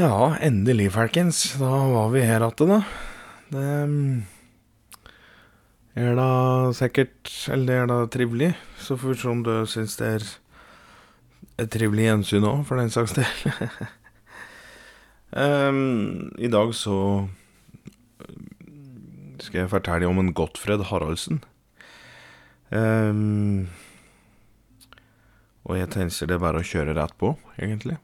Ja, endelig, folkens. Da var vi her igjen, da. Det mm, er da sikkert Eller det er da trivelig. Så får vi se om du syns det er et trivelig gjensyn òg, for den saks del. um, I dag så skal jeg fortelle om en Gottfred Haraldsen. Um, og jeg tenker det er bare å kjøre rett på, egentlig.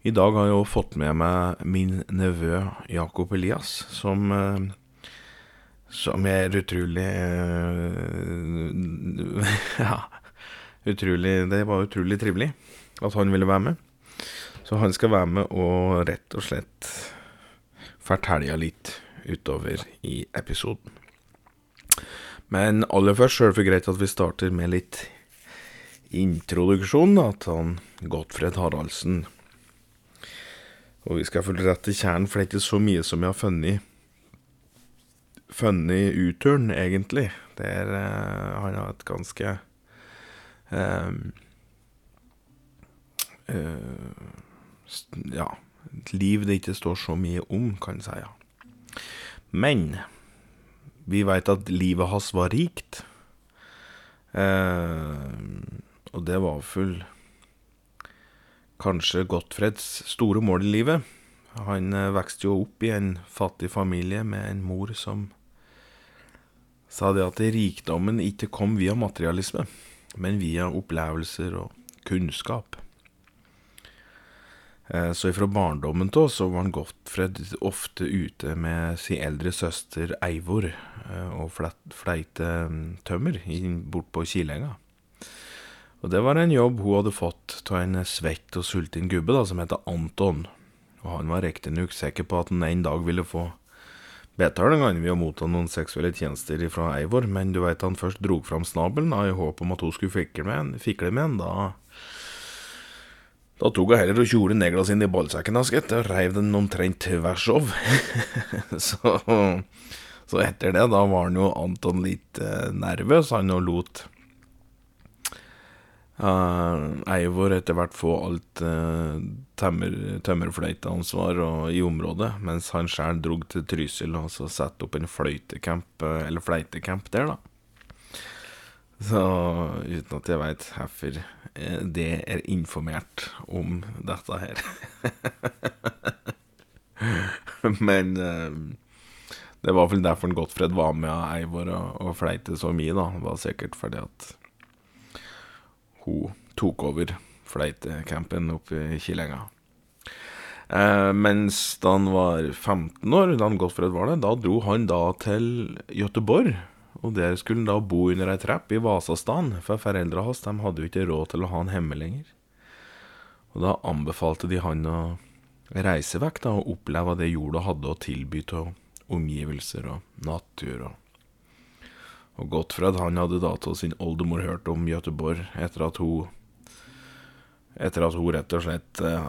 I dag har jeg jo fått med meg min nevø Jakob Elias, som eh, Som er utrolig eh, Ja, utrolig Det var utrolig trivelig at han ville være med. Så han skal være med og rett og slett fortelle litt utover i episoden. Men aller først er det greit at vi starter med litt introduksjon da, til Gottfred Haraldsen. Og vi skal følge rett til kjernen, for det er ikke så mye som jeg har funnet Funnet U-turn, egentlig. Det er eh, Han har et ganske eh, eh, Ja, et liv det ikke står så mye om, kan jeg si. Ja. Men vi veit at livet hans var rikt. Eh, og det var full kanskje Gottfreds store mål i livet. Han eh, vokste jo opp i en fattig familie med en mor som sa det at rikdommen ikke kom via materialisme, men via opplevelser og kunnskap. Eh, Så ifra barndommen av så var Gottfred ofte ute med sin eldre søster Eivor eh, og fleite mm, tømmer bortpå bort på Kilenga. Og det var en jobb hun hadde fått av en svett og sulten gubbe da, som heter Anton. Og han var riktignok sikker på at han en dag ville få betaling ved å motta noen seksuelle tjenester fra Eivor, men du veit han først drog fram snabelen da, i håp om at hun skulle fikle med en, fikle med en da Da tok hun heller og kjole neglene sine i ballsekken hans, gitt, og reiv den omtrent tvers av. så, så etter det, da var han jo Anton litt eh, nervøs, han, og lot Eh, Eivor etter hvert få alt uh, tømmer, tømmerfløyteansvar i området, mens han sjøl drog til Trysil og så satte opp en fløytecamp, uh, eller fleitecamp der, da. Så uten at jeg veit hvorfor eh, det er informert om dette her. Men eh, det var vel derfor Gottfred var med Eivor og, og fleite så mye, da. Det var sikkert fordi at hun tok over fleitecampen oppe i Kilenga. Eh, mens da han var 15 år, da han Gottfred var det, da dro han da til Göteborg. Og der skulle han da bo under ei trapp i Vasastan, for foreldra hans de hadde jo ikke råd til å ha han hjemme lenger. Og da anbefalte de han å reise vekk da, og oppleve det jorda hadde å tilby av omgivelser og natur. og og Gottfred han hadde da til sin oldemor hørt om Göteborg etter at hun Etter at hun rett og slett eh,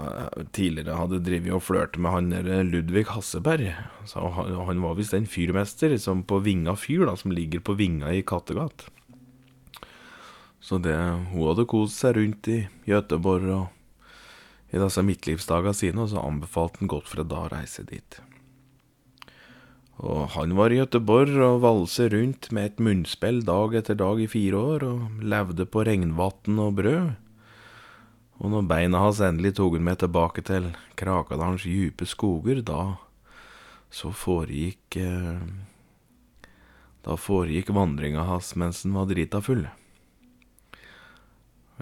tidligere hadde drevet og flørte med han der Ludvig Hasseberg. Så han, han var visst en fyrmester som på Vinga fyr, da, som ligger på Vinga i Kattegat. Så det, hun hadde kost seg rundt i Göteborg og i disse midtlivsdagene sine, og så anbefalte han Gottfred da å reise dit. Og han var i Göteborg og valse rundt med et munnspill dag etter dag i fire år, og levde på regnvann og brød. Og når beina hans endelig tok han med tilbake til Krakadalens dype skoger, da så foregikk eh, Da foregikk vandringa hans mens han var drita full.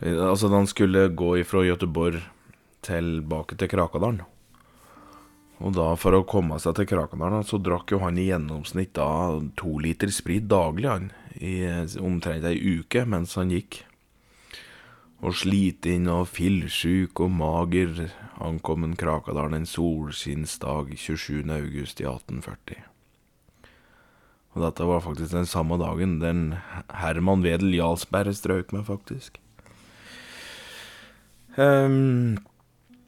Eh, Altså, da han skulle gå ifra Göteborg tilbake til Krakadalen. Og da, for å komme seg til Krakadalen, så drakk jo han i gjennomsnitt da to liter sprit daglig, han. I omtrent ei uke mens han gikk. Og sliten og fillsjuk og mager ankom en Krakadalen en solskinnsdag 27. august i 1840. Og dette var faktisk den samme dagen den Herman Wedel Jarlsberg strøk med, faktisk. Ehm,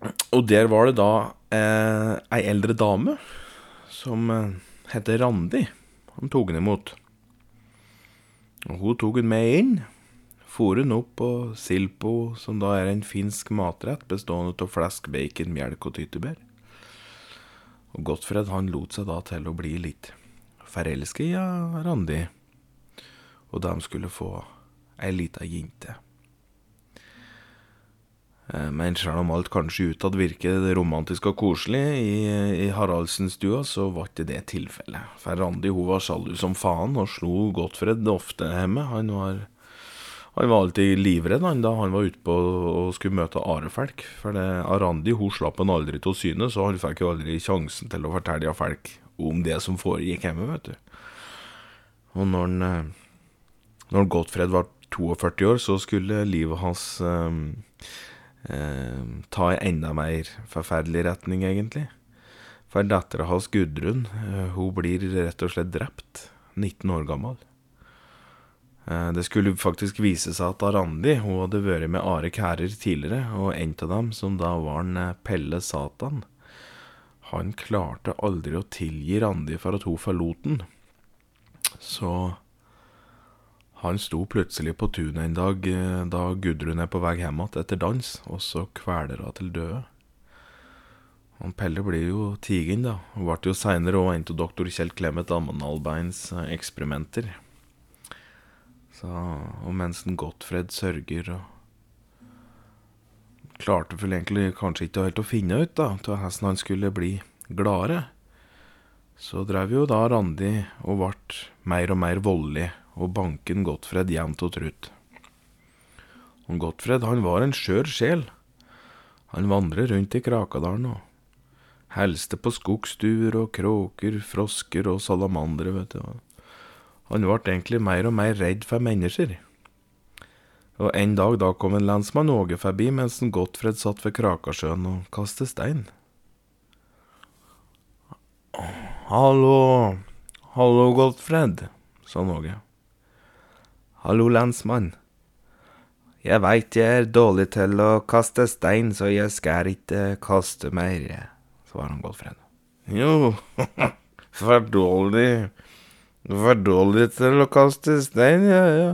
og der var det da eh, ei eldre dame som eh, heter Randi. Han tok henne imot. Og hun tok henne med inn, for hun opp på silpo, som da er en finsk matrett bestående av flesk, bacon, melk og tyttebær. Og Gottfred han lot seg da til å bli litt forelsket i ja, Randi, og de skulle få ei lita jente. Eh, men selv om alt kanskje utad virker romantisk og koselig i, i Haraldsen-stua, så var ikke det tilfellet. For Randi hun var sjalu som faen og slo Gottfred ofte hjemme. Han var, han var alltid livredd han da han var ute på og skulle møte Arefelk. For det, Randi hun slapp han aldri til å syne, så han fikk jo aldri sjansen til å fortelle folk om det som foregikk hjemme, vet du. Og når, han, eh, når Gottfred var 42 år, så skulle livet hans um, ta i enda mer forferdelig retning, egentlig. For dattera hans, Gudrun, eh, hun blir rett og slett drept. 19 år gammel. Eh, det skulle faktisk vise seg at Randi hun hadde vært med Are Kærer tidligere, og en av dem, som da var en eh, Pelle Satan, han klarte aldri å tilgi Randi for at hun forlot den. Så han sto plutselig på tunet en dag eh, da Gudrun er på vei hjem igjen etter dans, og så kveler hun til døde. Han Pelle blir jo tigen, da, og ble jo seinere òg en av doktor Kjell Clemet Ammenalbeins eh, eksperimenter. Så, og mens den Gottfred sørger og Klarte vel egentlig kanskje ikke helt å finne ut da, til hvordan han skulle bli gladere. Så drev jo da Randi og ble mer og mer voldelig og banken Gottfred jevnt og trutt. Og Gottfred han var en skjør sjel. Han vandret rundt i Krakadalen og helste på skogsduer og kråker, frosker og salamandere, vet du. Han ble egentlig mer og mer redd for mennesker. Og en dag da kom en lensmann Åge forbi mens en Gottfred satt ved Krakasjøen og kastet stein. Hallo, hallo, Gottfred, sa Åge. Hallo, lensmann. Jeg veit jeg er dårlig til å kaste stein, så jeg skal ikke kaste mer, svarer han Gottfred. Jo, for dårlig For dårlig til å kaste stein, ja, ja.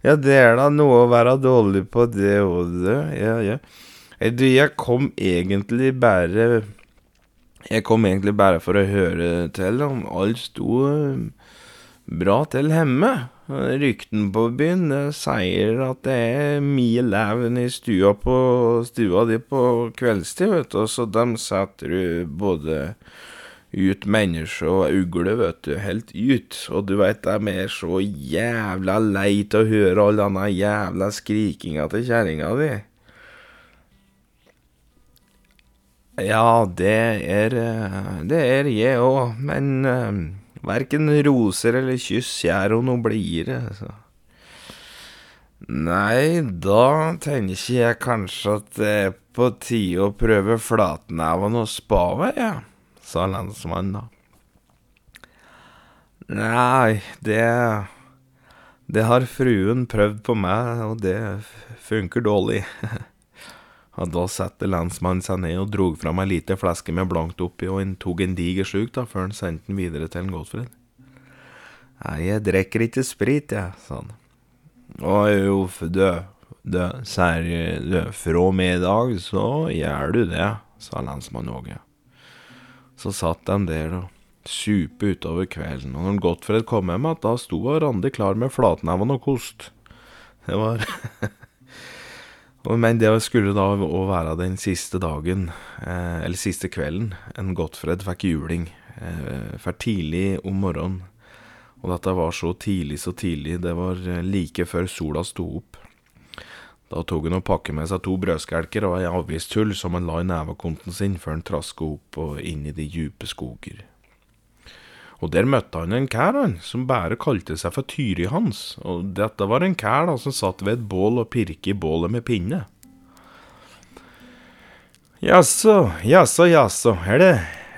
Ja, det er da noe å være dårlig på, det òg, ja, ja. Du, jeg kom egentlig bare Jeg kom egentlig bare for å høre til om alt sto bra til hjemme. Rykten på byen sier at det er mye leven i stua på stua di på kveldstid, vet du, så de setter du både ut mennesker og ugler, vet du, helt ut. Og du veit, de er så jævla lei til å høre all denne jævla skrikinga til kjerringa di. Ja, det er Det er jeg òg, men Verken roser eller kyss gjør hun noe blidere, så. Nei, da tenker jeg kanskje at det er på tide å prøve flatneven og spave, ja, sa lensmannen da. Nei, det Det har fruen prøvd på meg, og det funker dårlig. Og da satte lensmannen seg ned og drog fram ei lita flaske med blankt oppi, og han tok en diger sluk, da, før han sendte den videre til en Gottfred. Nei, jeg drikker ikke sprit, jeg, sa han. Å jo, du, du, sier du, fra middag så gjør du det, sa lensmannen Åge. Så satt de der og supe utover kvelden, og når Gottfred kom hjem igjen, da sto Randi klar med flatneven og kost. Det var Men det skulle da òg være den siste dagen, eh, eller siste kvelden, en Gottfred fikk juling. Eh, for tidlig om morgenen. Og dette var så tidlig, så tidlig. Det var eh, like før sola sto opp. Da tok han og pakket med seg to brødskelker og ei avishull som han la i nevekonten sin før han traska opp og inn i de djupe skoger. Og der møtte han en kær, han, som bare kalte seg for Tyri Hans. Og dette var en kær da, som satt ved et bål og pirket i bålet med pinne. Jaså, jaså, jaså, er det,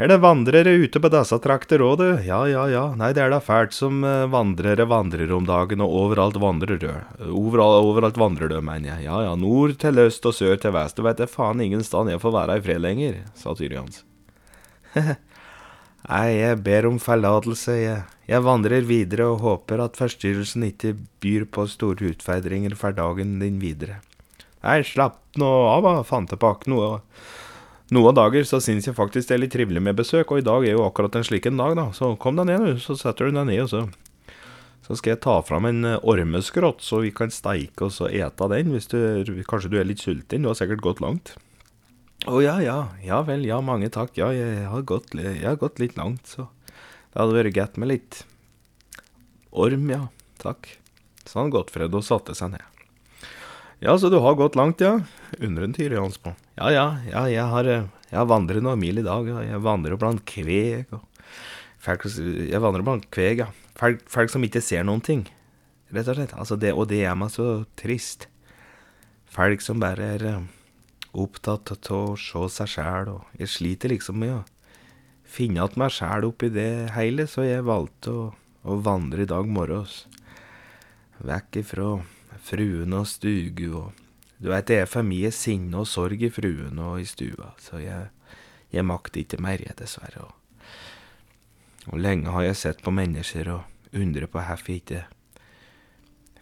er det vandrere ute på disse trakter òg, du? Ja, ja, ja, nei, det er da fælt som eh, vandrere vandrer om dagen, og overalt vandrer du. Overalt, overalt vandrer du, mener jeg. Ja, ja, nord til øst og sør til vest, du veit det faen ingen sted jeg får være i fred lenger, sa Tyri Hans. Nei, jeg ber om forlatelse, jeg. Jeg vandrer videre og håper at forstyrrelsen ikke byr på store utfordringer for dagen din videre. Nei, slapp nå av, da, fantepak. Noe, noe av dager så syns jeg faktisk det er litt trivelig med besøk, og i dag er jo akkurat en slik en dag, da. Så kom deg ned, du, så setter du deg ned, og så så skal jeg ta fram en eh, ormeskrott, så vi kan steike oss og ete den, hvis du Kanskje du er litt sulten, du har sikkert gått langt. Å ja, ja, ja vel, ja, mange takk, ja, jeg har gått, jeg har gått litt langt, så det hadde vært greit med litt orm, ja, takk, sa han Gottfred og satte seg ned. Ja, så du har gått langt, ja, undrer Tyri Hans på. Ja, ja, ja, jeg har, eh, jeg vandret noen mil i dag, ja. jeg vandrer blant kveg, og folk, jeg vandrer blant kveg, ja, Folk, folk, som ikke ser noen ting, rett og slett. Altså det, og det gjør meg så trist. Folk som bare er uh, opptatt av å se seg sjæl, og jeg sliter liksom med å finne igjen meg sjæl oppi det hele, så jeg valgte å, å vandre i dag morges. Vekk ifra fruen og stugu og Du veit det er for mye sinne og sorg i fruen og i stua, så jeg, jeg makter ikke mer, jeg, dessverre. Og og lenge har jeg sett på mennesker og undret på hvorfor jeg ikke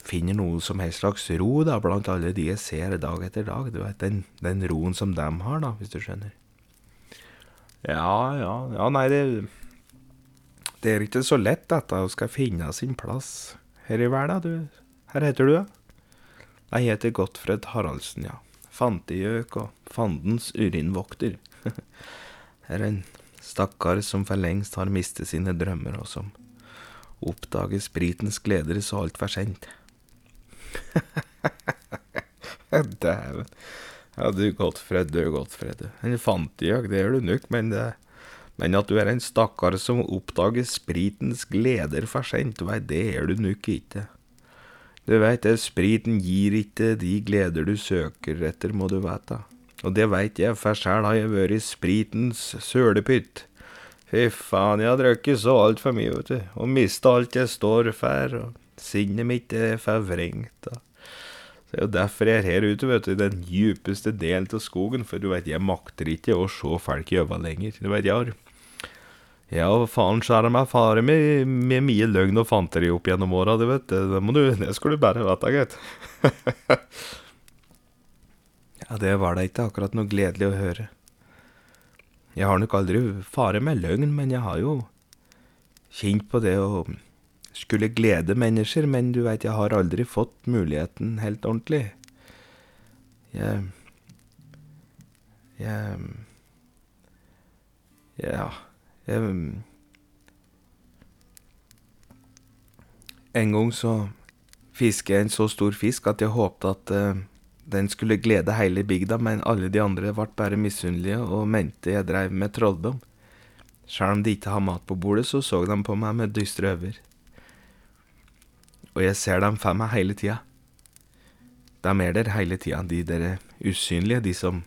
finner noe som helst slags ro da, blant alle de jeg ser dag etter dag. Du vet, den, den roen som dem har, da, hvis du skjønner. Ja, ja, ja, nei, det Det er ikke så lett, dette, å skal finne sin plass her i verden, du. Her heter du, da? Jeg heter Gottfred Haraldsen, ja. Fantegjøk og fandens urinvokter. Her er en Stakkar som for lengst har mistet sine drømmer, og som oppdager spritens gleder så altfor seint. Dæven. Ja, du Gottfred, du Gottfred. En fantejag, det gjør du nok, men det men at du er en stakkar som oppdager spritens gleder for seint, det er du nok ikke. Du veit det, spriten gir ikke de gleder du søker etter, må du vite. Og det veit jeg, for sjæl har jeg vært spritens sølepytt. Fy faen, jeg har drukket så altfor mye, vet du, og mista alt jeg står for, og sinnet mitt er forvrengt. Det er jo derfor jeg er her ute, vet du, i den djupeste delen av skogen, for du veit, jeg makter ikke å se folk i øynene lenger. Du veit, jeg har ja, faen skjære meg fare med, med mye løgn og fanteri opp gjennom åra, du vet. Det, må du, det skal du bare vite, gitt. Ja, det var da ikke akkurat noe gledelig å høre. Jeg har nok aldri fare med løgn, men jeg har jo kjent på det å skulle glede mennesker, men du veit, jeg har aldri fått muligheten helt ordentlig. Jeg Jeg Ja, jeg En gang så fisket jeg en så stor fisk at jeg håpte at uh, den skulle glede hele bygda, men alle de andre ble bare misunnelige og mente jeg dreiv med trolldom. Sjøl om de ikke har mat på bordet, så så de på meg med dystre øyne. Og jeg ser dem for meg hele tida. De er der hele tida, de der usynlige, de som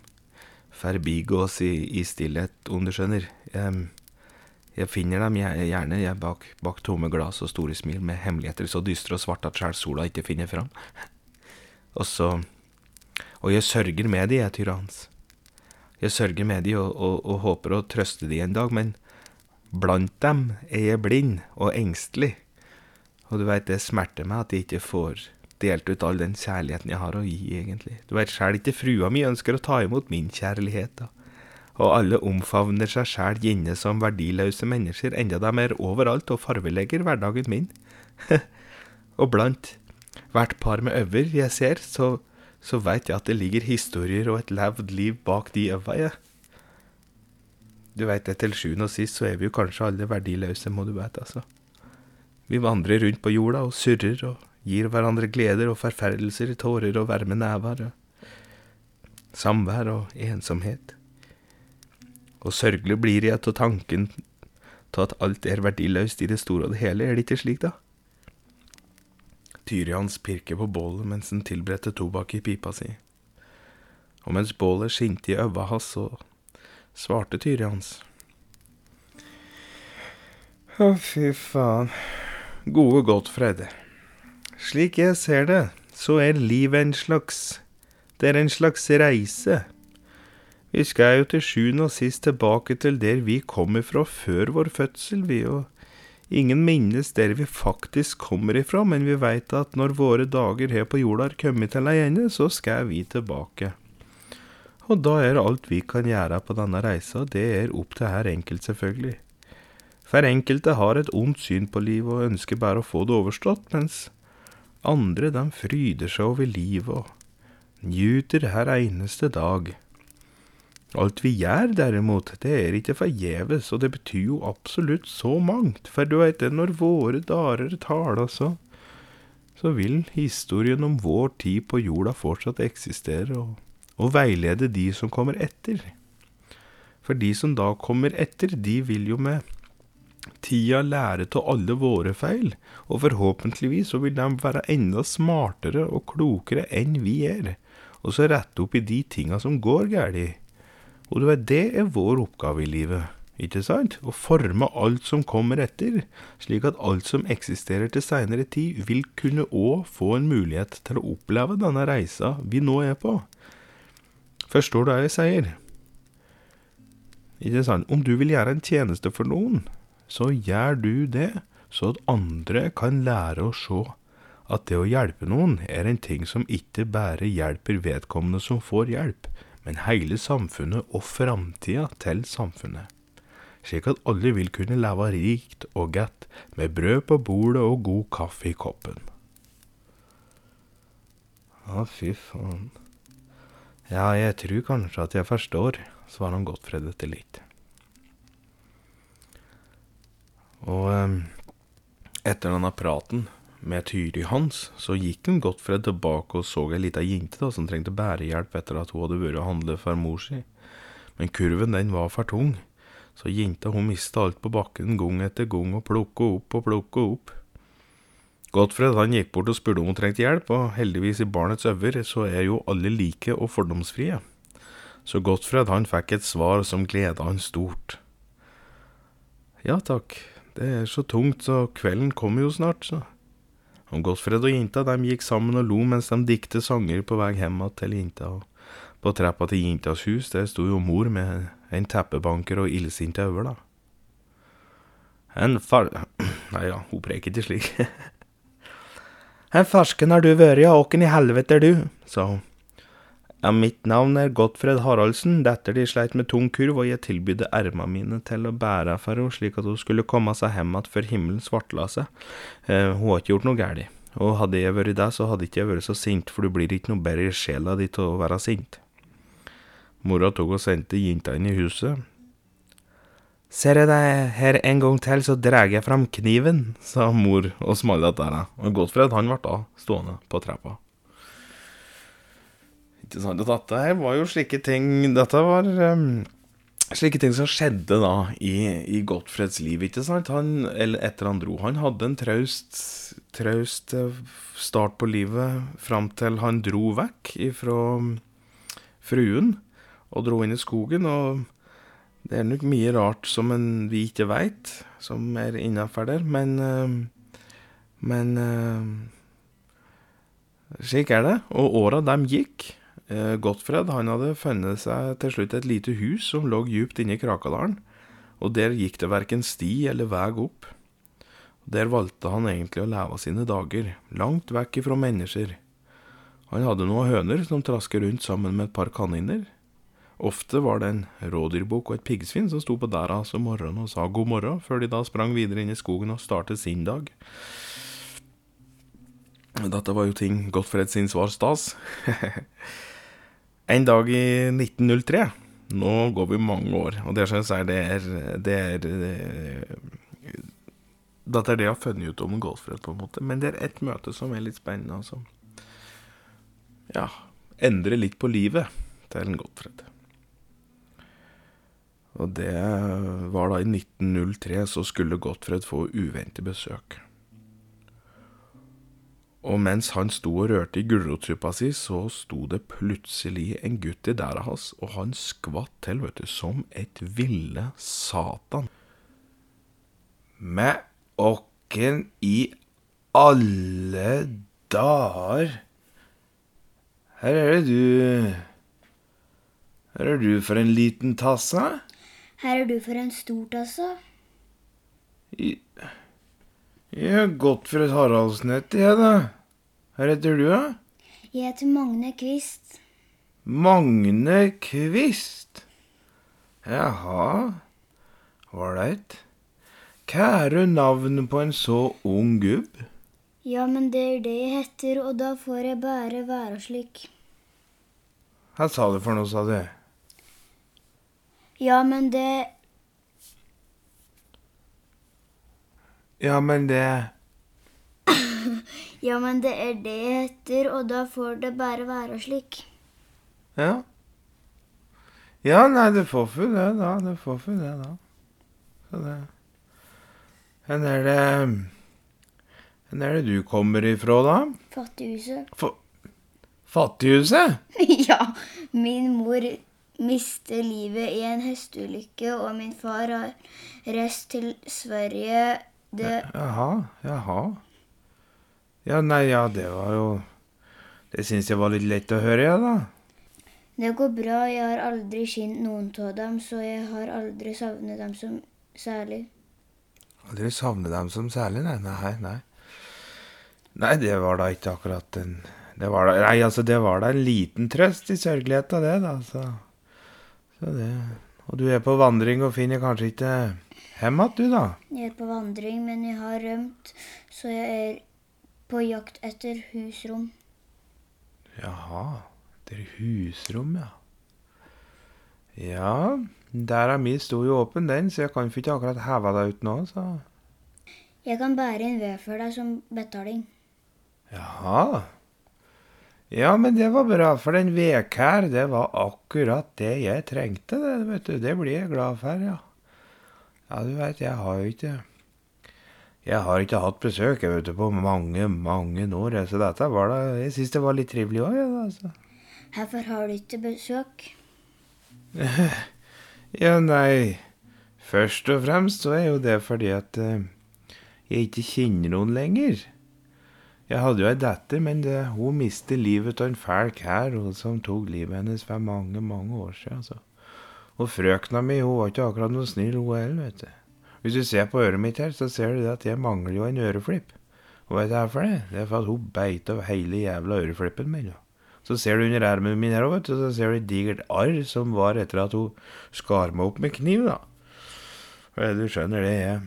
forbigås i, i stillhet, om du skjønner. Jeg, jeg finner dem gjerne jeg bak, bak tomme glass og store smil med hemmeligheter så dystre og svarte at sjæl sola ikke finner fram. Og så og jeg sørger med de, jeg, Tyrans. Jeg sørger med de og, og, og, håper å trøste de en dag, men blant dem er jeg blind og engstelig. Og du veit, det smerter meg at jeg ikke får delt ut all den kjærligheten jeg har å gi, egentlig. Du veit sjæl ikke frua mi ønsker å ta imot min kjærlighet, da. Og alle omfavner seg sjæl gjerne som verdiløse mennesker, enda de er overalt og farvelegger hverdagen min. og blant hvert par med øver jeg ser, så så veit jeg at det ligger historier og et levd liv bak de øva, jeg. Du veit det, til sjuende og sist så er vi jo kanskje alle verdiløse, må du veit, altså. Vi vandrer rundt på jorda og surrer og gir hverandre gleder og forferdelser, tårer og varme never, samvær og ensomhet. Og sørgelig blir jeg av tanken til at alt er verdiløst i det store og det hele, er det ikke slik, da? Tyrians pirker på bålet mens han tilberedte tobakk i pipa si. Og mens bålet skinte i øva hans, så svarte Tyrians. Å, fy faen. Gode Gottfred. Slik jeg ser det, så er livet en slags Det er en slags reise. Vi skal jo til sjuende og sist tilbake til der vi kommer fra før vår fødsel, vi, og ingen minnes der vi faktisk kommer ifra, men vi veit at når våre dager her på jorda har kommet til ei ende, så skal vi tilbake. Og da er alt vi kan gjøre på denne reisa, det er opp til hver enkelt, selvfølgelig. For enkelte har et ondt syn på livet og ønsker bare å få det overstått, mens andre, de fryder seg over livet og njuter hver eneste dag. Alt vi gjør, derimot, det er ikke forgjeves, og det betyr jo absolutt så mangt, for du veit det, når våre dager taler, så, så vil historien om vår tid på jorda fortsatt eksistere, og og veilede de som kommer etter. For de som da kommer etter, de vil jo med tida lærer av alle våre feil, og forhåpentligvis så vil de være enda smartere og klokere enn vi er, og så rette opp i de tinga som går galt. Og du vet, det er vår oppgave i livet, ikke sant? Å forme alt som kommer etter, slik at alt som eksisterer til seinere tid, vil kunne òg få en mulighet til å oppleve denne reisa vi nå er på. Forstår du hva jeg sier? Ikke sant? Om du vil gjøre en tjeneste for noen, så gjør du det, så at andre kan lære å se at det å hjelpe noen er en ting som ikke bare hjelper vedkommende som får hjelp, men hele samfunnet og framtida til samfunnet. Slik at alle vil kunne leve rikt og godt, med brød på bordet og god kaffe i koppen. Å, fy faen. Ja, jeg tror kanskje at jeg forstår, svarer han Gottfred etter litt. Og um, etter denne praten med Tyri Hans, så gikk en Gottfred tilbake og så ei lita jente da, som trengte bærehjelp etter at hun hadde vært og handlet for mor si. Men kurven den var for tung, så jenta hun mista alt på bakken gang etter gang og plukka opp og plukka opp. Gottfred han gikk bort og spurte om hun trengte hjelp, og heldigvis i barnets øver så er jo alle like og fordomsfrie. Så Gottfred han fikk et svar som gleda han stort. Ja takk, det er så tungt, så kvelden kommer jo snart, så. Og Gottfred og jinta de gikk sammen og lo mens de dikte sanger på vei hjem til jinta. og På trappa til jintas hus der sto jo mor med en teppebanker og illsinte øyne, da. En far... Nei ja, hun preker ikke slik. en fersken har du vært, ja, åken i helvete er du, sa hun. Ja, mitt navn er Gottfred Haraldsen, datter de sleit med tung kurv, og jeg tilbydde erma mine til å bære for henne slik at hun skulle komme seg hjem igjen før himmelen svartla seg. Eh, hun har ikke gjort noe galt, og hadde jeg vært deg, så hadde ikke jeg vært så sint, for du blir ikke noe bedre i sjela di til å være sint. Mora tok og sendte jenta inn i huset, Ser jeg deg her en gang til, så drar jeg fram kniven, sa mor og smalla der. Og Gottfred han ble da stående på trappa. Ikke sant, Dette her var jo slike ting Dette var um, slike ting som skjedde da i, i Gottfreds liv, ikke sant? Han, eller etter han dro. Han hadde en traust, traust eh, start på livet fram til han dro vekk ifra fruen og dro inn i skogen. og det er nok mye rart som en, vi ikke veit, som er innafor der, men eh, Men eh, slik er det. Og åra dem gikk. Eh, Gottfred han hadde funnet seg til slutt et lite hus som lå djupt inne i Krakadalen, og der gikk det verken sti eller vei opp. Der valgte han egentlig å leve sine dager, langt vekk ifra mennesker. Han hadde noen høner som trasket rundt sammen med et par kaniner. Ofte var det en rådyrbukk og et piggsvin som sto på døra om morgenen og sa god morgen, før de da sprang videre inn i skogen og startet sin dag. Dette var jo ting Gottfred sin svar stas. en dag i 1903 Nå går vi mange år, og det synes jeg det er, det er Dette er det jeg har funnet ut om Gottfred, på en måte. Men det er ett møte som er litt spennende, altså. Ja, endrer litt på livet til en Gottfred. Og det var da i 1903, så skulle Gottfred få uventet besøk. Og mens han sto og rørte i gulrotsuppa si, så sto det plutselig en gutt i dæra hans, og han skvatt til, vet du, som et ville satan. Med åkken i alle dager Her er det du Her er du for en liten tasse. Her er du for en stor tasse. I- Jeg har gått for et Haraldsnett, jeg, da. Hva heter du, da? Jeg heter Magne Kvist. Magne Kvist. Jaha, ålreit. Du navnet på en så ung gubb? Ja, men det er det jeg heter, og da får jeg bare være slik. Hva sa du for noe, sa du? Ja, men det Ja, men det Ja, men det er det jeg heter, og da får det bare være slik. Ja. Ja, nei, det får for det, da. Det får for det, da. Så det Hvor er det Hvor er det du kommer ifra, da? Fattighuset. Fattighuset? ja, min mor mister livet i en hesteulykke, og min far har reist til Sverige. Det Jaha, jaha. Ja, nei, ja, det var jo Det syns jeg var litt lett å høre, ja, da. Det går bra, jeg har aldri kjent noen av dem, så jeg har aldri savnet dem som særlig. Aldri savnet dem som særlig, nei, nei, nei. Nei, det var da ikke akkurat en det var da, Nei, altså, det var da en liten trøst i sørgeligheta, det, da, så Så det Og du er på vandring og finner kanskje ikke hjem igjen, du, da? Jeg er på vandring, men jeg har rømt, så jeg er på jakt etter husrom. Jaha, det er husrom, ja. Ja, der er mi sto jo åpen, den, så jeg kan ikke akkurat heve deg ut nå, så Jeg kan bære inn ved for deg som betaling. Jaha. Ja, men det var bra, for den vek her, det var akkurat det jeg trengte, det, vet du. Det blir jeg glad for, ja. Ja, du veit, jeg har jo ikke Jeg har ikke hatt besøk, jeg vet du, på mange, mange år, så dette var da Jeg syns det var litt trivelig òg, da, altså. Hvorfor har du ikke besøk? Ja, nei Først og fremst så er jo det fordi at uh, jeg ikke kjenner noen lenger. Jeg hadde jo ei datter, men det, hun mistet livet av en fæl kær som tok livet hennes for mange, mange år siden. Altså. Og frøkna mi hun var ikke akkurat noe snill, hun heller, vet du. Hvis du ser på øret mitt her, så ser du det at jeg mangler jo en øreflipp. Og vet du hvorfor det? Det er for at hun beit av hele jævla øreflippen min. Så ser du under armen min her òg, vet du, så ser du et digert arr som var etter at hun skar meg opp med kniv, da. For Du skjønner det, jeg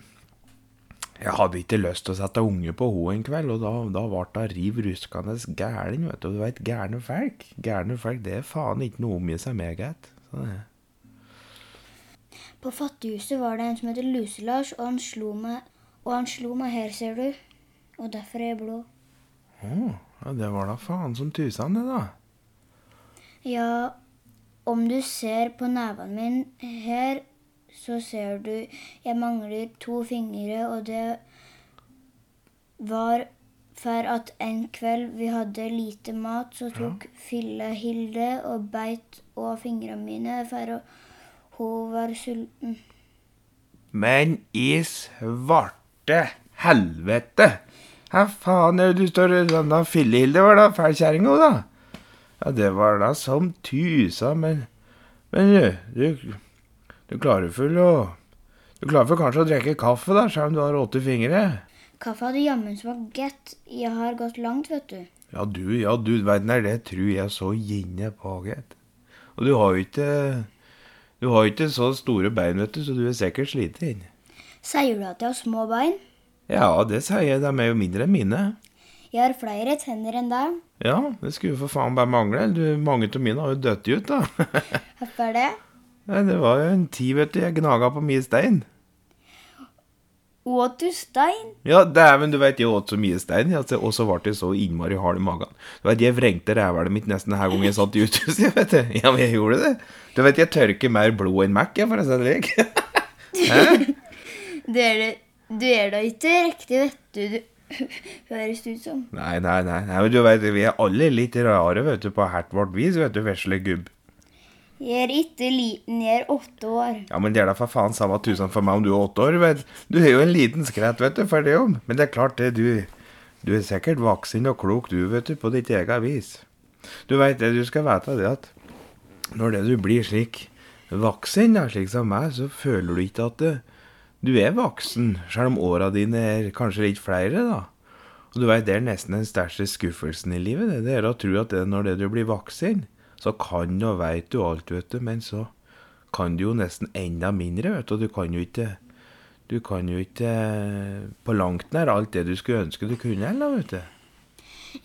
Jeg hadde ikke lyst til å sette unge på henne en kveld, og da, da ble hun riv ruskende gæren, vet du. Du veit, gærne folk, gærne folk, det er faen ikke noe å omgi seg med, gitt. Så det- På Fattighuset var det en som heter Luse-Lars, og han slo meg Og han slo meg her, ser du. Og derfor er jeg blå. Å, ja, det var da faen som tusen, det, da. Ja, om du ser på nevene mine her, så ser du jeg mangler to fingre, og det var for at en kveld vi hadde lite mat, så tok Fille Hilde og beit av fingrene mine for å, hun var sulten. Men i svarte helvete! Hva faen er det du står og denne fillehilde var da? Fælkjerringa, da? Ja, det var da som tusa, men Men du, du, du klarer vel å Du klarer vel kanskje å drikke kaffe, da, selv om du har åtte fingre? Kaffe hadde jammen smakt godt. Jeg har gått langt, vet du. Ja, du, ja, du verden er det tror jeg så ginne på, gitt. Og du har jo ikke Du har jo ikke så store bein, vet du, så du er sikkert sliten. Sier du at jeg har små bein? Ja, det sier jeg, de er jo mindre enn mine. Jeg har flere tenner enn deg. Ja, det skulle for faen bare mangle. Du, mange av mine har jo dødd ut, da. Hvorfor det? Nei, det var jo en tid, vet du, jeg gnaga på mye stein. Åt du stein? Ja, dæven, du veit, jeg åt så mye stein, altså, og så ble jeg så innmari hard i magen. Du vet, Jeg vrengte rævhælet mitt nesten hver gang jeg satt i uthuset, vet du. Ja, men jeg gjorde det. Du vet, jeg tørker mer blod enn Mac, jeg, for å si det slik. Du er da ikke riktig, vet du. du. Høres ut som. Nei, nei, nei, nei, men du vet, vi er alle litt rare, vet du, på hvert vårt vis, vet du, vesle gubb. Jeg er ikke liten, jeg er åtte år. Ja, men det er da for faen samme tusen for meg om du er åtte år, vet du. Er jo en liten skrett, vet du, for det om. Men det er klart det, du, du er sikkert voksen og klok, du, vet du, på ditt eget vis. Du vet det, du skal vite det at når det du blir slik voksen, da, slik som meg, så føler du ikke at det, du er voksen, selv om åra dine er kanskje litt flere, da. Og du veit, det er nesten den største skuffelsen i livet, det, det er å tro at det, når det du blir voksen, så kan og veit du alt, vet du, men så kan du jo nesten enda mindre, vet du, du kan jo ikke Du kan jo ikke på langt nær alt det du skulle ønske du kunne, eller, vet du.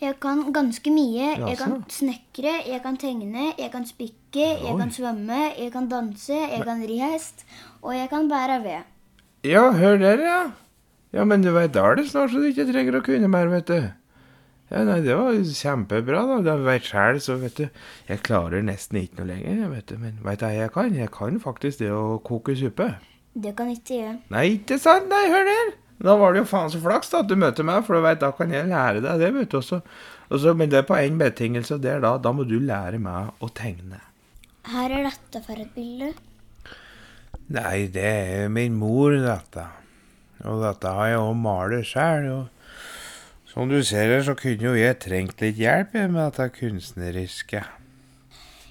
Jeg kan ganske mye. Jeg kan snekre, jeg kan tegne, jeg kan spikke, jeg kan svømme, jeg kan danse, jeg kan ri hest, og jeg kan bære ved. Ja, hør der, ja. Ja, men du veit, da er det snart så du ikke trenger å kunne mer, vet du. Ja, nei, det var kjempebra, da. Du veit sjæl, så vet du Jeg klarer nesten ikke noe lenger, vet du. Men veit du hva jeg kan? Jeg kan faktisk det å koke suppe. Det kan ikke gjøre. Nei, ikke sant? Nei, hør der! Da var det jo faen så flaks da at du møter meg, for du veit, da kan jeg lære deg det, vet du. Også. Også, men det er på én betingelse, og det er da da må du lære meg å tegne. Her er dette for et bilde. Nei, det er min mor, dette. Og dette har jeg òg malet sjøl. Som du ser her, så kunne jo jeg trengt litt hjelp med dette kunstneriske.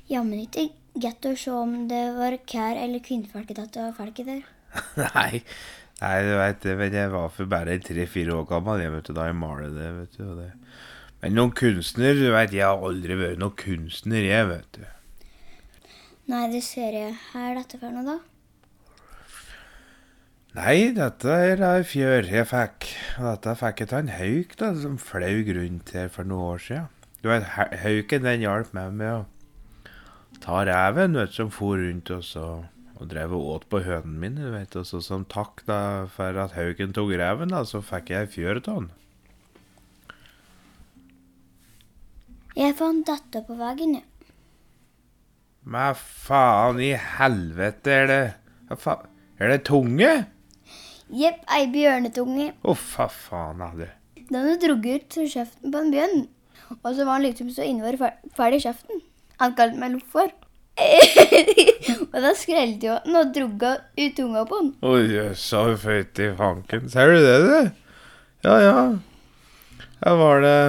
Jammen ikke godt å se om det var kær eller kvinnfolket dette var folket der. nei, nei, du veit det, men jeg var for bare tre-fire år gammel jeg, vet du, da jeg malte det, vet du. Det. Men noen kunstner, du veit, jeg har aldri vært noen kunstner, jeg, vet du. Nei, det ser jeg. Hva er dette for noe, da? Nei, dette er ei fjør jeg fikk. Og dette fikk jeg av en hauk da, som flaug rundt her for noen år siden. Du vet, hauken den hjalp meg med å ta reven, vet som for rundt og, og drev og åt på hønene mine, du vet. Og så som takk da for at hauken tok reven, da, så fikk jeg ei fjør av den. Jeg fant dette på veggen, ja. Men faen i helvete, er det Hva? Er det tunge? Jepp, ei bjørnetunge. Å, fa faen, du. Den hadde drugget ut kjeften på en bjørn. Og så var han liksom så innmari ferdig i kjeften. Han kalte meg loffer. og da skrelte jo han og drugga ut tunga på han. Oi, jøssa, fytti fanken. Ser du det, du? Ja, ja. Her var det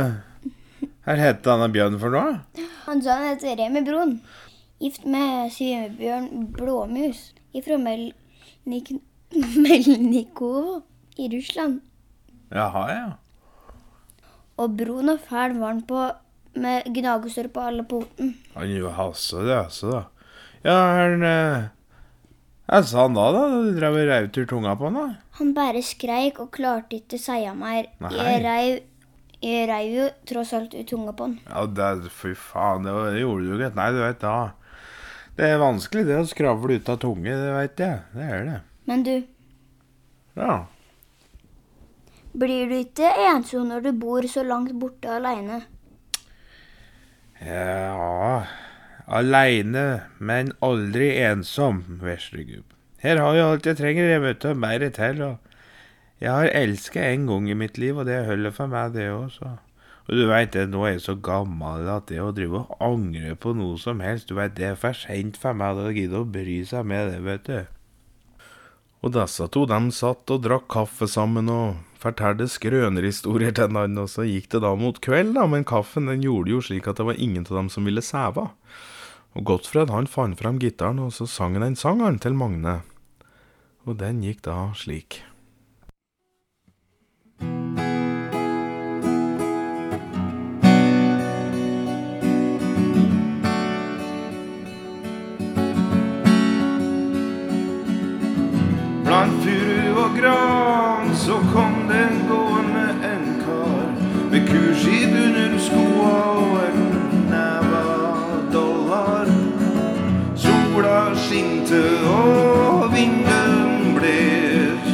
Her het denne bjørnen for noe? Han sa han het Remi Broen. Gift med Sivbjørn Blåmus ifra Melnik Melnikovo i Russland. Jaha, ja. Og Broen og fæl var han på med gnagesår på alle poten. Han det, altså, da. Ja, han eh, Hva sa han da, da? Du drev og reiv til tunga på han, da? Han bare skreik og klarte ikke å si mer. Jeg reiv, jeg reiv jo tross alt ut tunga på han. Ja, det, fy faen, det, var- det gjorde du ikke. Nei, du veit da. Det er vanskelig, det å skravle ut av tunge, det veit jeg. Det er det. Men du, Ja. blir du ikke ensom når du bor så langt borte aleine? Ja Aleine, men aldri ensom, veslegubb. Her har jeg alt jeg trenger, jeg vet du, mer til, og jeg har elska en gang i mitt liv, og det holder for meg, det også. Og du veit det, nå er jeg så gammel at det å drive og angre på noe som helst, du veit, det er for seint for meg Da gidder å bry seg med det, vet du. Og disse to, de satt og drakk kaffe sammen og fortalte skrønerhistorier til hverandre, og så gikk det da mot kveld, da, men kaffen den gjorde jo slik at det var ingen av dem som ville sæva. Og Gottfred han fant fram gitaren, og så sang han en sang til Magne. Og den gikk da slik. Gran så kom det gående en kar med kurskitt under skoa og en neve dollar. Sola skinte og vinden bles,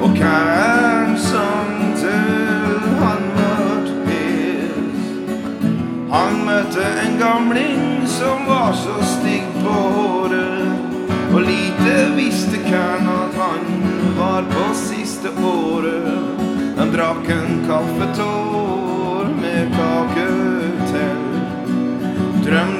og kæren sang til han vart hes. Han møtte en gamling som var så stygg på håret. Og lite visste hvem at han var på siste året. Han drakk en kaffetår med kake til. Drømte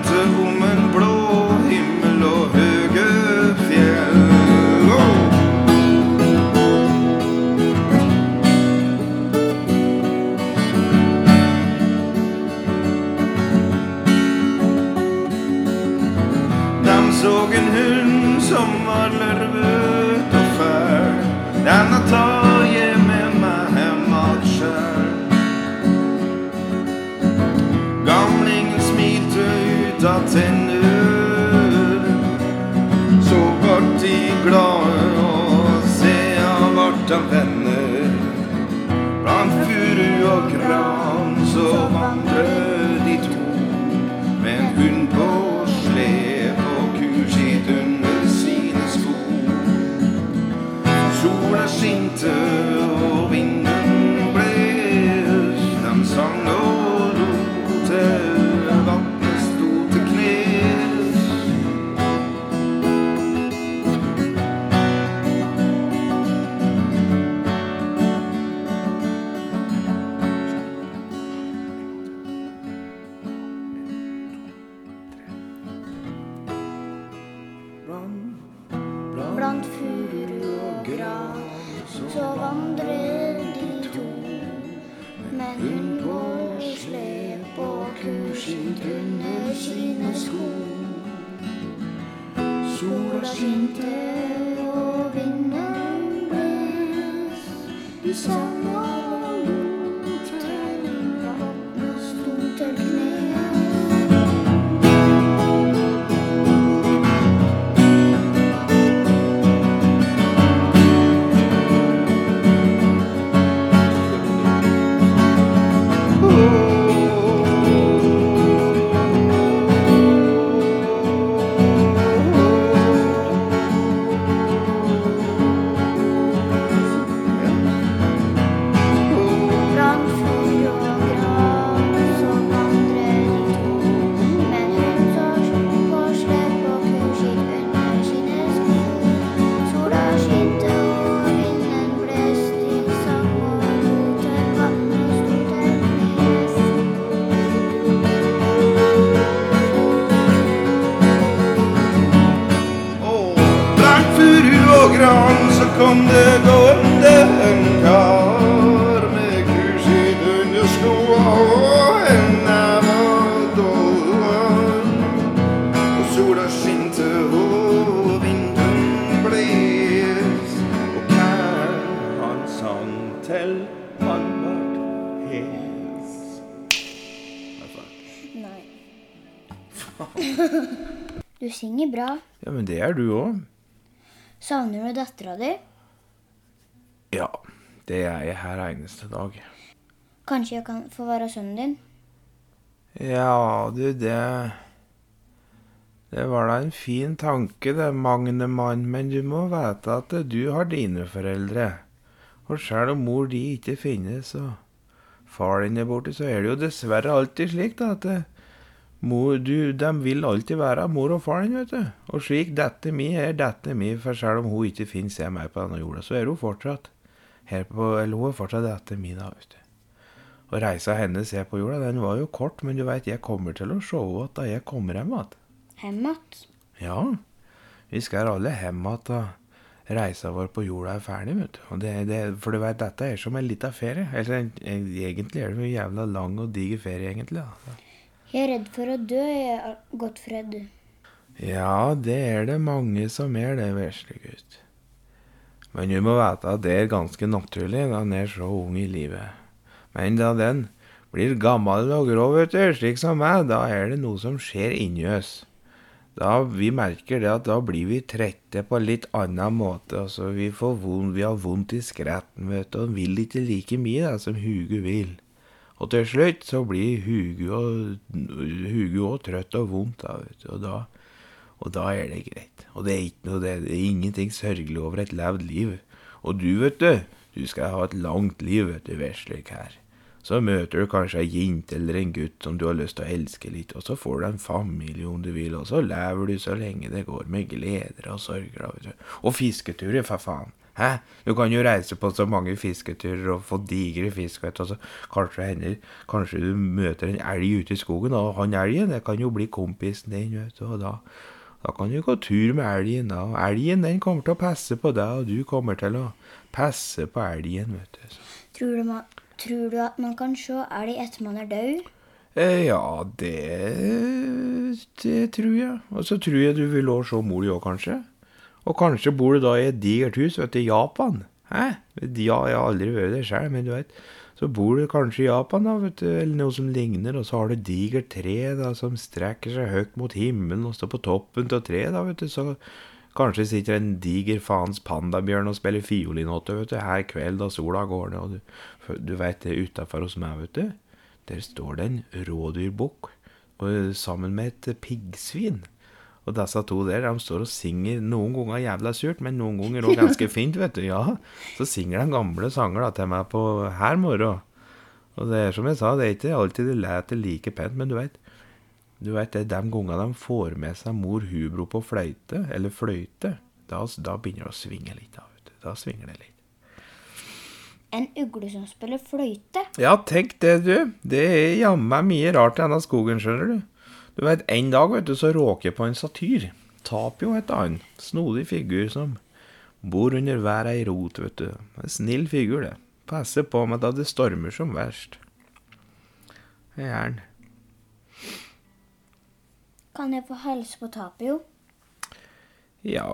så vandrer de to. Men hun på slep og kurskitt under sine sko. Sola skinte og vinden bles. De sang synger bra. Ja, men det er du òg. Savner du dattera di? Ja, det er jeg her eneste dag. Kanskje jeg kan få være sønnen din? Ja, du, det Det var da en fin tanke, det, Magne mann, men du må vite at du har dine foreldre. Og selv om mor di ikke finnes, og far din er borte, så er det jo dessverre alltid slik da, at mor, du, de vil alltid være mor og far din, vet du. Og slik dette mi er dette mi, for selv om hun ikke finnes jeg mer på denne jorda, så er hun fortsatt her på, eller hun er fortsatt dette mi da, vet du. Og reisa hennes her på jorda, den var jo kort, men du veit, jeg kommer til å se henne da jeg kommer hjem igjen. Hjem igjen? Ja, vi skal alle hjem igjen da reisa vår på jorda er ferdig, vet du. Og det, det, for du veit, dette er som en liten ferie. Eller en- en- egentlig er det jo jævla lang og diger ferie, egentlig. da. Jeg er redd for å dø, jeg, Gottfred. Ja, det er det mange som er det, vesle gutt. Men du må vite at det er ganske naturlig da han er så ung i livet. Men da den blir gammel og grå, vet du, slik som meg, da er det noe som skjer inni oss. Da vi merker det at da blir vi trette på litt annen måte. altså Vi får vond, vi har vondt i skretten, vet du, og vil ikke like mye da, som Hugo vil. Og til slutt så blir Hugo også trøtt og vondt, da, vet du, og da og da er det greit. Og det er, noe, det er ingenting sørgelig over et levd liv. Og du, vet du, du skal ha et langt liv, vet du, veslik her. Så møter du kanskje ei jente eller en gutt som du har lyst til å elske litt, og så får du en familie om du vil, og så lever du så lenge det går med gleder og sorger, da, vet du. Og fisketurer, for faen. Hæ? Du kan jo reise på så mange fisketurer og få digre fisk, vet du, og så kanskje hender, kanskje du møter en elg ute i skogen, og han elgen, det kan jo bli kompisen din, vet du, og da da kan du gå tur med elgen, da. Og elgen den kommer til å passe på deg, og du kommer til å passe på elgen, vet du. Så. Tror du, man, tror du at man kan se elg etter man er død? Eh, ja, det Det tror jeg. Og så tror jeg du vil òg se mor di òg, kanskje. Og kanskje bor du da i et digert hus, vet du, i Japan. Hæ? Ja, jeg har aldri vært der sjøl, men du vet. Så bor du kanskje i Japan, da, vet du, eller noe som ligner, og så har du digert tre da, som strekker seg høyt mot himmelen og står på toppen av treet, da, vet du. Så kanskje sitter en diger faens pandabjørn og spiller fiolinåte, vet du, her kveld da sola går ned, og du, du veit det utafor hos meg, vet du. Der står det en rådyrbukk sammen med et piggsvin. Og disse to der, de står og synger noen ganger jævla surt, men noen ganger òg ganske fint, vet du. Ja, så synger de gamle sanger da til meg på her morgen. Og det er som jeg sa, det er ikke alltid det leter like pent, men du veit du vet, det er de gangene de får med seg mor hubro på fløyte, eller fløyte, da, da begynner det å svinge litt. Da, vet du. da svinger det litt. En ugle som spiller fløyte. Ja, tenk det, du. Det er jammen mye rart i denne skogen, skjønner du. Du vet, En dag vet du, så råker jeg på en satyr. Tapio heter han. Snodig figur som bor under hver ei rot, vet du. En snill figur, det. Passer på meg da det stormer som verst. Det er han. Kan jeg få hilse på Tapio? Ja,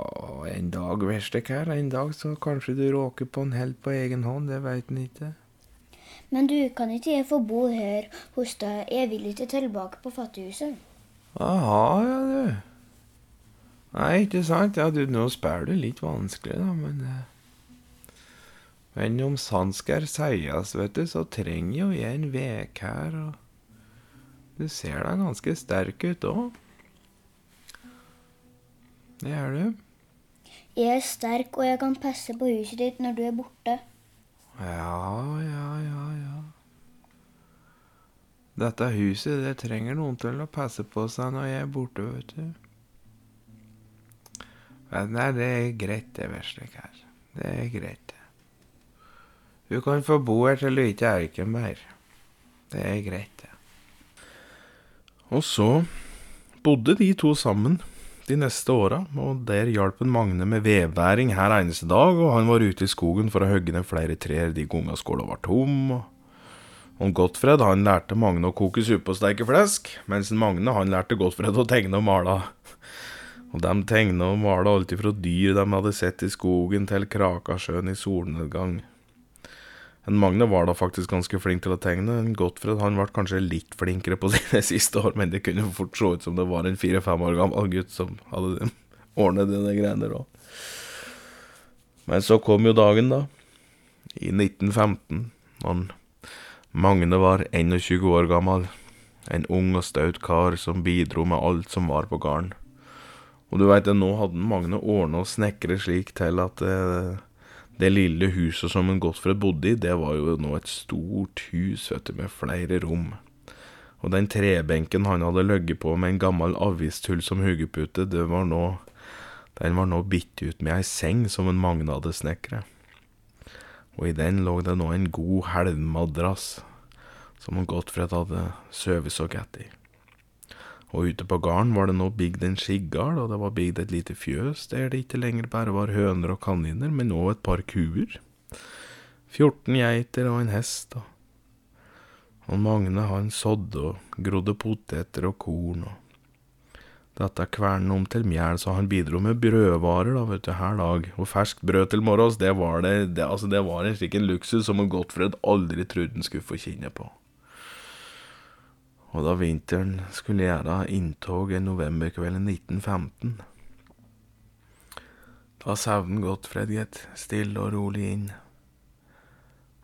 en dag verst det her. En dag så kanskje du råker på en helt på egen hånd, det veit en ikke. Men du, kan ikke jeg få bo her hos deg? Jeg vil ikke tilbake på fattighuset. Aha, ja, du. Nei, ikke sant? Ja, du, nå spør du litt vanskelig, da, men eh, Men om sant skal sies, vet du, så trenger jo jeg en vek her, og du ser da ganske sterk ut òg. Det er du. Jeg er sterk, og jeg kan passe på huset ditt når du er borte. Ja, ja, ja, ja. Dette huset, det trenger noen til å passe på seg når jeg er borte, vet du. Men nei, det er greit, det, Verslik her. Det er greit, det. Du kan få bo her til du ikke orker mer. Det er greit, det. Og så bodde de to sammen de neste åra, og der hjalp en Magne med vedbæring hver eneste dag, og han var ute i skogen for å hogge ned flere trær de gangene skåla var tom. og og Gottfred han lærte Magne å koke suppe og steike flesk, mens Magne han lærte Gottfred å tegne og male. Og de tegna og mala alt ifra dyr de hadde sett i skogen, til Krakasjøen i solnedgang. En Magne var da faktisk ganske flink til å tegne. En Gottfred han ble kanskje litt flinkere på sine siste år, men det kunne fort se ut som det var en fire-fem år gammel gutt som hadde ordnet denne greiene der òg. Men så kom jo dagen, da. I 1915. Han Magne var 21 år gammel. En ung og staut kar som bidro med alt som var på gården. Og du veit, nå hadde Magne ordna og snekra slik til at det, det lille huset som en Gottfred bodde i, det var jo nå et stort hus, vet du, med flere rom. Og den trebenken han hadde ligget på med en gammel avistull som nå Den var nå bitt ut med ei seng som en Magne hadde snekret. Og i den lå det nå en god helvmadrass som en Gottfred hadde sovet så godt i. Og ute på gården var det nå bygd en skiggard, og det var bygd et lite fjøs der det ikke lenger bare var høner og kaniner, men òg et par kuer. 14 geiter og en hest, og, og Magne han sådde og grodde poteter og korn, og dette kvernet om til mjæl, så han bidro med brødvarer da, vet du, her dag, og ferskt brød til morgens, det var det, det, altså, det var en slik luksus som en Gottfred aldri trodde han skulle få kjenne på. Og da vinteren skulle gjøre inntog en novemberkveld i 1915, da sovnet Gottfred gitt stille og rolig inn,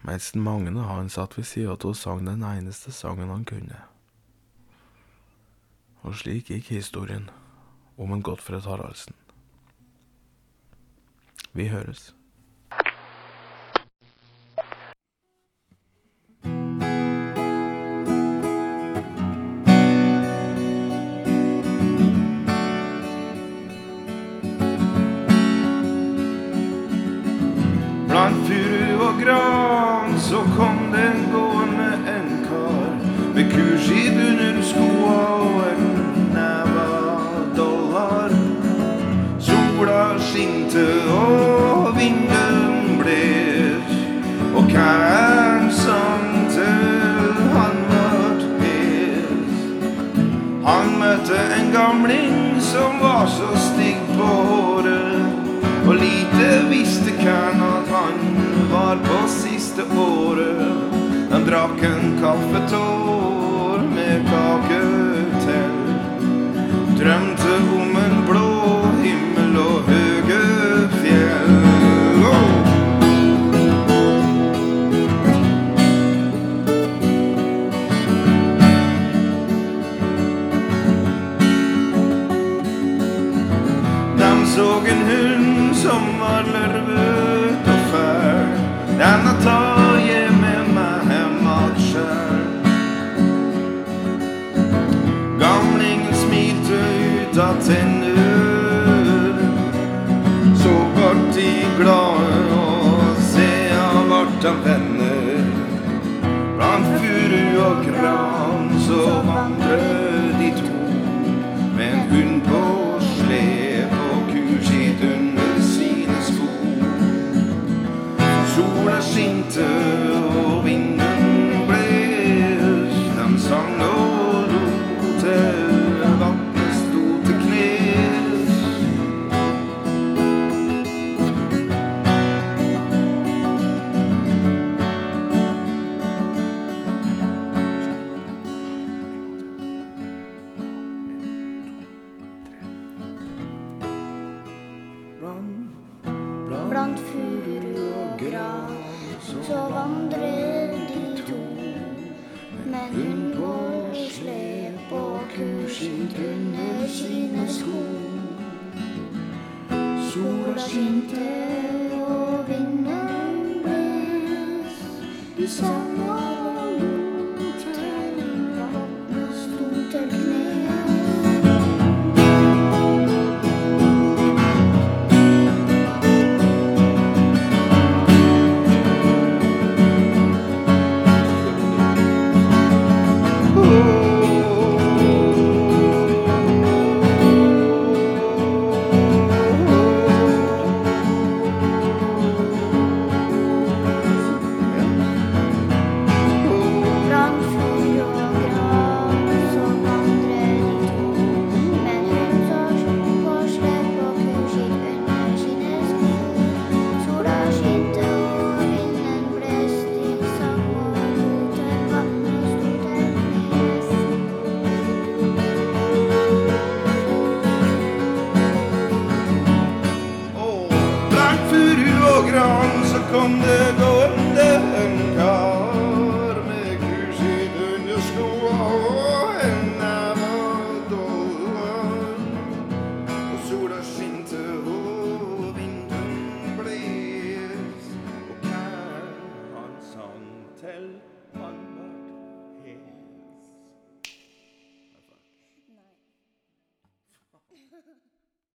mens Magne han satt ved sida av og sang den eneste sangen han kunne. Og slik gikk historien om en Gottfred Haraldsen. Vi høres. Som